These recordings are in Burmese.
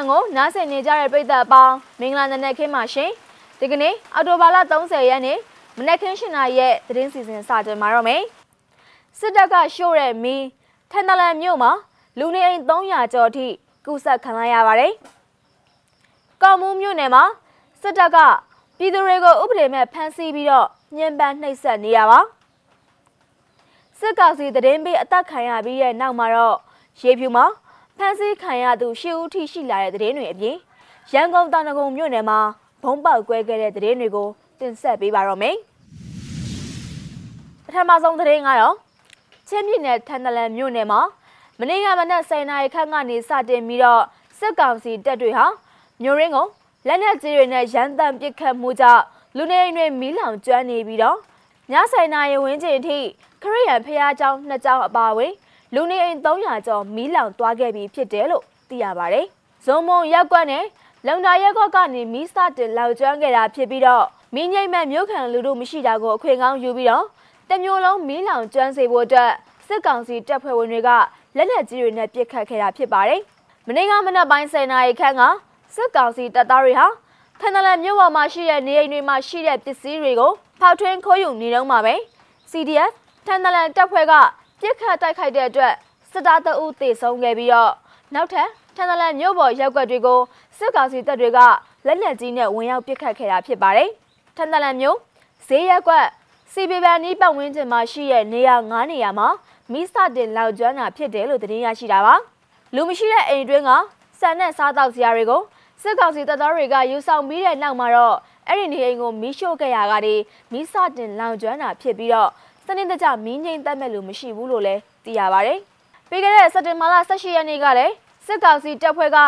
န်ကိုနားဆင်နေကြတဲ့ပရိသတ်အပေါင်းမင်္ဂလာနံနက်ခင်းပါရှင်ဒီကနေ့အော်တိုဘာလ30ရက်နေ့မနက်ခင်းရှင်နာရီရဲ့သတင်းစီစဉ်စတင်မှာတော့မယ်စစ်တပ်ကရှို့တဲ့မီးထန်တလန်မြို့မှာလူနေအိမ်300ကျော်အထိကူးစက်ခံရပါတယ်ကော်မူးမြို့နယ်မှာစစ်တပ်ကပြည်သူတွေကိုဥပဒေမဲ့ဖမ်းဆီးပြီးတော့ညှဉ်းပန်းနှိပ်စက်နေရပါစစ်ကောင်စီသတင်းပေးအသက်ခံရပြီးတဲ့နောက်မှာတော့ရေဖြူမှာ ဖမ်းဆီးခံရသူရှစ်ဦးထိရှိလာတဲ့သတင်းတွေအပြင်ရန်ကုန်တောင်တကုံမြို့နယ်မှာဘုံပေါက်ကွဲခဲ့တဲ့သတင်းတွေကိုတင်ဆက်ပေးပါတော့မယ်ပထမဆုံးသတင်းကတော့ချင်းပြည်နယ်ထန်တလန်မြို့နယ်မှာမနေ့ကမနက်10:00နာရီခန့်ကနေစတင်ပြီးတော့စစ်ကောင်စီတပ်တွေဟာမြို့ရင်းကိုလက်နက်ကြီးတွေနဲ့ရန်တမ်းပစ်ခတ်မှုကြောင့်လူနေအိမ်တွေမီးလောင်ကျွမ်းနေပြီးတော့ည10:00နာရီဝန်းကျင်အထိခရိယံဖျားเจ้าနှစ်เจ้าအပါအဝင် လူနေအိမ်300ကျော်မီးလောင်သွားခဲ့ပြီဖြစ်တယ်လို့သိရပါတယ်။ဇုံမုံရက်ကွက်နဲ့လုံတာရက်ကွက်ကနေမီးစတင်လောင်ကျွမ်းခဲ့တာဖြစ်ပြီးတော့မီးငိမ့်မဲ့မြို့ခံလူတို့မရှိတာကိုအခွင့်ကောင်းယူပြီးတော့တမျိုးလုံးမီးလောင်ကျွမ်းစေဖို့အတွက်စစ်ကောင်စီတပ်ဖွဲ့ဝင်တွေကလက်နက်ကြီးတွေနဲ့ပစ်ခတ်ခဲ့တာဖြစ်ပါတယ်။မနေ့ကမနက်ပိုင်း10:00နာရီခန့်ကစစ်ကောင်စီတပ်သားတွေဟာထန်တလန်မြို့ပေါ်မှာရှိတဲ့နေအိမ်တွေမှာရှိတဲ့ပစ္စည်းတွေကိုဖောက်ထွင်းခိုးယူနေတော့မှာပဲ CDF ထန်တလန်တပ်ဖွဲ့က ပြစ်ခတ်တိုက်ခိုက်တဲ့အတွက်စစ်သားတအုပ်တေဆုံးခဲ့ပြီးတော့နောက်ထပ်ထန်တလန်မြို့ပေါ်ရောက်ကွက်တွေကိုစစ်ကောင်စီတပ်တွေကလက်နက်ကြီးနဲ့ဝင်ရောက်ပစ်ခတ်ခဲ့တာဖြစ်ပါတယ်။ထန်တလန်မြို့ဈေးရက်ကွက်စီပီပန်နီးပတ်ဝန်းကျင်မှာရှိတဲ့နေရာ9နေရာမှာမိစတင်လောက်ကျွမ်းတာဖြစ်တယ်လို့သတင်းရရှိတာပါ။လူမရှိတဲ့အိမ်တွင်းကဆန်နဲ့စားတောက်စရာတွေကိုစစ်ကောင်စီတပ်သားတွေကယူဆောင်ပြီးတဲ့နောက်မှာတော့အဲ့ဒီနေအိမ်ကိုမီးရှို့ခဲ့ရတာတွေမိစတင်လောင်ကျွမ်းတာဖြစ်ပြီးတော့စ နစ်တကျမင်းငိမ့်တက်မဲ့လို့မရှိဘူးလို့လည်းသိရပါတယ်။ပြီးခဲ့တဲ့စက်တင်ဘာလ18ရက်နေ့ကလည်းစစ်ကောင်စီတပ်ဖွဲ့က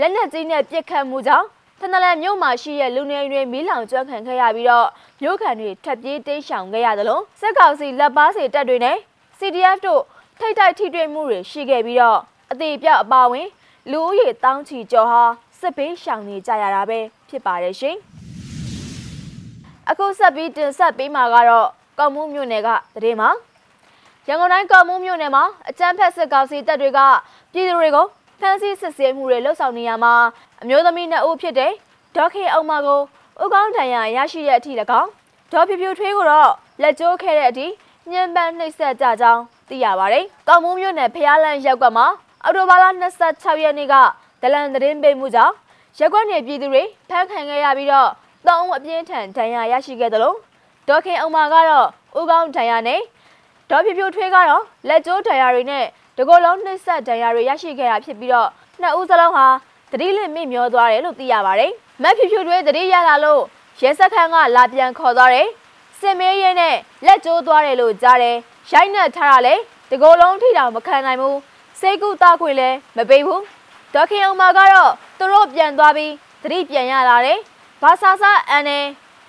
လက်နက်ကြီးနဲ့ပစ်ခတ်မှုကြောင့်ထနလန်မြို့မှာရှိတဲ့လူနေတွေမီးလောင်ကျွမ်းခံခဲ့ရပြီးတော့မြို့ခံတွေထပ်ပြေးတိမ်းရှောင်ခဲ့ရသလိုစစ်ကောင်စီလက်ပါစီတပ်တွေနဲ့ CDF တို့ထိတ်တိုက်ထိတွေ့မှုတွေရှိခဲ့ပြီးတော့အသေးပြောက်အပါဝင် လူဦးရေတောင်းချီကျော်ဟာစစ်ဘေးရှောင်နေကြရတာပဲဖြစ်ပါတယ်ရှင်။အခုဆက်ပြီးတင်ဆက်ပေးမှာကတော့ ကော့မှုမြို့နယ်ကတရေမှာရန်ကုန်တိုင်းကော့မှုမြို့နယ်မှာအကြမ်းဖက်စစ်ကောင်စီတပ်တွေကပြည်သူတွေကိုဖမ်းဆီးစစ်ဆေးမှုတွေလှုပ်ဆောင်နေရမှာအမျိုးသမီးနှစ်ဦးဖြစ်တဲ့ဒေါက်ခေအောင်မကိုဥကောင်းတန်ရရရှိတဲ့အထိ၎င်းဒေါ်ဖြူဖြူထွေးကိုတော့လက်ကျိုးခဲ့တဲ့အထိညှဉ်းပန်းနှိပ်စက်ကြကြောင်းသိရပါတယ်။ကော့မှုမြို့နယ်ဖျားလန်းရပ်ကွက်မှာအော်တိုဘာလ26ရက်နေ့ကဒလန်သတင်းပေးမှုကြောင့်ရက်ကွက်နယ်ပြည်သူတွေဖမ်းခံခဲ့ရပြီးတော့တောင်းအပြင်းထန်ဒဏ်ရာရရှိခဲ့တယ်လို့ ဒေါခင်အောင်မာကတော့ဦးကောင်းဒဏ်ရာနဲ့ဒေါ်ဖြူဖြူထွေးကတော့လက်ကျိုးဒဏ်ရာတွေနဲ့တကောလုံးနှိမ့်ဆက်ဒဏ်ရာတွေရရှိခဲ့တာဖြစ်ပြီးတော့နှစ်ဦးစလုံးဟာတတိလင့်မိမျောသွားတယ်လို့သိရပါတယ်။မက်ဖြူဖြူထွေးတတိရလာလို့ရဲစခန်းကလာပြန်ခေါ်သွားတယ်။စင်မေးရဲနဲ့လက်ကျိုးသွားတယ်လို့ကြားတယ်။ရိုက်နှက်ထားတာလေတကောလုံးထိတောင်မခံနိုင်ဘူး။စိတ်ကူတာခွေလည်းမပေးဘူး။ဒေါခင်အောင်မာကတော့သူတို့ပြန်သွားပြီးတတိပြန်ရလာတယ်။ဘာသာစာအန်နဲ့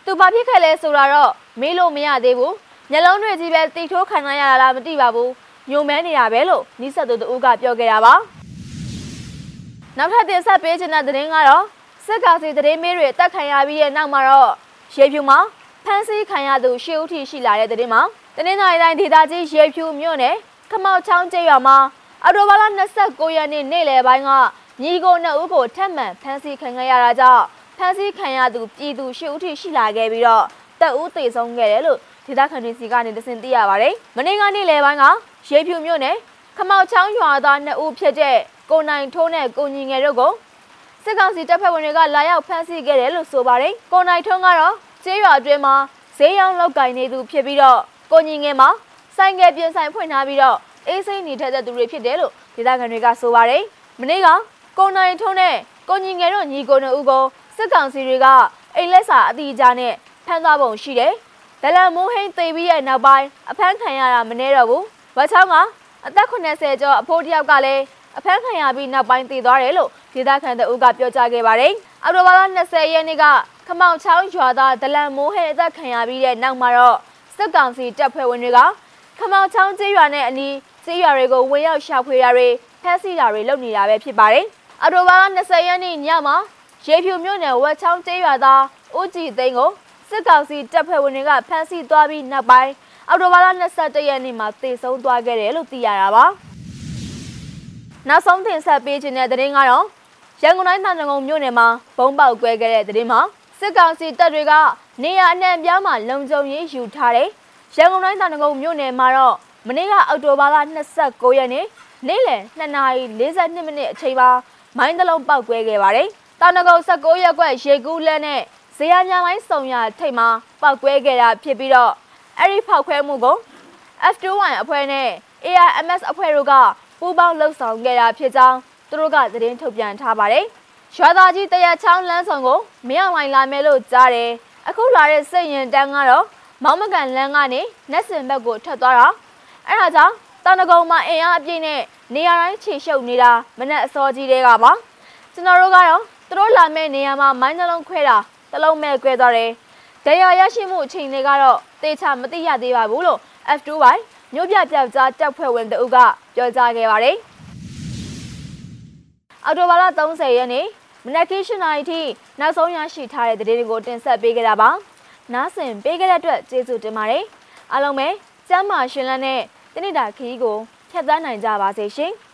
သူဘာဖြစ်ခဲ့လဲဆိုတာတော့မေးလို့မရသေးဘူးမျက်လုံးတွေကြီးပဲတိထိုးခံရရလားမသိပါဘူးညုံမဲနေတာပဲလို့နီးစပ်သူတို့ကပြောခဲ့တာပါနောက်ထပ်တင်ဆက်ပေးချင်တဲ့သတင်းကတော့စစ်ကောင်စီသတင်းမေးတွေတက်ခံရပြီးတဲ့နောက်မှာတော့ရေဖြူမှာဖမ်းဆီးခံရသူရှေ့ဦးထိရှိလာတဲ့သတင်းမှာတနင်္လာရီတိုင်းဒေသကြီးရေဖြူမြို့နယ်ခမောက်ချောင်းကျေးရွာမှာအော်တိုဘာလ29ရက်နေ့နေ့လယ်ပိုင်းကညီကိုနှစ်ဦးကိုထပ်မံဖမ်းဆီးခံရတာကြောင့် ဖမ်းဆီးခံရသူပြည်သူရှစ်ဦးထိရှိလာခဲ့ပြီးတော့တပ်ဦးသေဆုံးခဲ့တယ်လို့ဒေသခံတွေစီကနေတစင်သိရပါတယ်။မနေ့ကနေ့လယ်ပိုင်းကရေဖြူမြို့နယ်ခမောက်ချောင်းရွာသားနှစ်ဦးဖြစ်တဲ့ကိုနိုင်ထိုးနဲ့ကိုညီငယ်တို့ကိုစစ်ကောင်စီတပ်ဖွဲ့ဝင်တွေကလာရောက်ဖမ်းဆီးခဲ့တယ်လို့ဆိုပါတယ်။ကိုနိုင်ထုံးကတော့ကျေးရွာအတွင်းမှာဈေးရောင်းလောက်ကင်နေသူဖြစ်ပြီးတော့ကိုညီငယ်မှာဆိုင်ငယ်ပြင်ဆိုင်ဖွင့်ထားပြီးတော့အေးစိမ့်နေထက်တဲ့သူတွေဖြစ်တယ်လို့ဒေသခံတွေကဆိုပါတယ်။မနေ့ကကိုနိုင်ထုံးနဲ့ကိုညီငယ်တို့ညီကိုနှစ်ဦးကို စစ်ကောင်စီတွေကအိမ်လက်စာအတိအကျနဲ့ဖမ်းသွားပုံရှိတယ်။ဒလန်မိုးဟိန်းသေပြီးရဲ့နောက်ပိုင်းအဖမ်းခံရတာမနှဲတော့ဘူး။ဝက်ချောင်းကအသက်80ကျော်အဖိုးတယောက်ကလည်းအဖမ်းခံရပြီးနောက်ပိုင်းတည်သွားတယ်လို့ဒေသခံတအုပ်ကပြောကြားခဲ့ပါတယ်။အော်တိုဘာလ20ရက်နေ့ကခမောင်ချောင်းရွာသားဒလန်မိုးဟဲအသက်ခံရပြီးတဲ့နောက်မှာတော့စစ်ကောင်စီတပ်ဖွဲ့ဝင်တွေကခမောင်ချောင်းကျေးရွာနဲ့အနီးကျေးရွာတွေကိုဝင်ရောက်ရှာဖွေတာတွေဖမ်းဆီးတာတွေလုပ်နေတာပဲဖြစ်ပါတယ်။အော်တိုဘာလ20ရက်နေ့ညမှာ ရေဖြူမြို့နယ်ဝက်ချောင်းကျေးရွာသားဦးကြည်သိန်းကိုစစ်ကောင်စီတပ်ဖွဲ့ဝင်တွေကဖမ်းဆီးသွားပြီးနောက်ပိုင်းအော်တိုဘာလ22ရက်နေ့မှာတေဆုံးသွားခဲ့တယ်လို့သိရတာပါ။နောက်ဆုံးတင်ဆက်ပေးခြင်းတဲ့သတင်းကတော့ရန်ကုန်တိုင်းသာနကုံမြို့နယ်မှာဘုံပေါက်ကွဲခဲ့တဲ့တဲ့တင်မှာစစ်ကောင်စီတပ်တွေကနေရာအနှံ့အပြားမှာလုံခြုံရေးယူထားတယ်။ရန်ကုန်တိုင်းသာနကုံမြို့နယ်မှာတော့မနေ့ကအောက်တိုဘာလ29ရက်နေ့နေ့လယ်2:42မိနစ်အချိန်မှာမိုင်းတလုံးပောက်ကွဲခဲ့ပါတယ်။ တာနကုံ16ရက်ကွက်ရေကူးလက်နဲ့ဇေယျများလိုင်းစုံရထိပ်မှာပောက်ကွဲခဲ့တာဖြစ်ပြီးတော့အဲ့ဒီဖောက်ခွဲမှုကို F2Y အဖွဲ့နဲ့ AIMS အဖွဲ့တို့ကပူးပေါင်းလှုပ်ဆောင်ခဲ့တာဖြစ်ကြောင်းသူတို့ကသတင်းထုတ်ပြန်ထားပါတယ်။ရွာသားကြီးတရချောင်းလမ်းဆောင်ကိုမင်းအောင်လိုင်းလာမယ်လို့ကြားတယ်။အခုလာတဲ့စိတ်ရင်တန်းကတော့မောင်းမကန်လမ်းကနေနက်စင်ဘက်ကိုထွက်သွားတာ။အဲဒါကြောင့်တာနဂုံမှာအင်အားအပြည့်နဲ့နေရာတိုင်းခြေရှုပ်နေတာမနဲ့အစောကြီးတွေကပါ။ကျွန်တော်တို့ကတော့ သူတို့လာမဲ့နေရာမှာမိုင်းနှလုံးခွဲတာတလုံးမဲ့ခွဲသွားတယ်။တရားရရှိမှုအချိန်တွေကတော့တေချာမသိရသေးပါဘူးလို့ F2Y မြို့ပြပြောက်ကြားတပ်ဖွဲ့ဝင်တအုပ်ကပြောကြားခဲ့ပါတယ်။အော်တိုဘာလ30ရက်နေ့မနက်ခင်း7:00နာရီထိနောက်ဆုံးရရှိထားတဲ့သတင်းတွေကိုတင်ဆက်ပေးခဲ့တာပါ။နားဆင်ပေးခဲ့တဲ့အတွက်ကျေးဇူးတင်ပါတယ်။အားလုံးပဲကျမ်းမာရှင်လန်းနဲ့တနေ့တာခရီးကိုဖြတ်သန်းနိုင်ကြပါစေရှင်။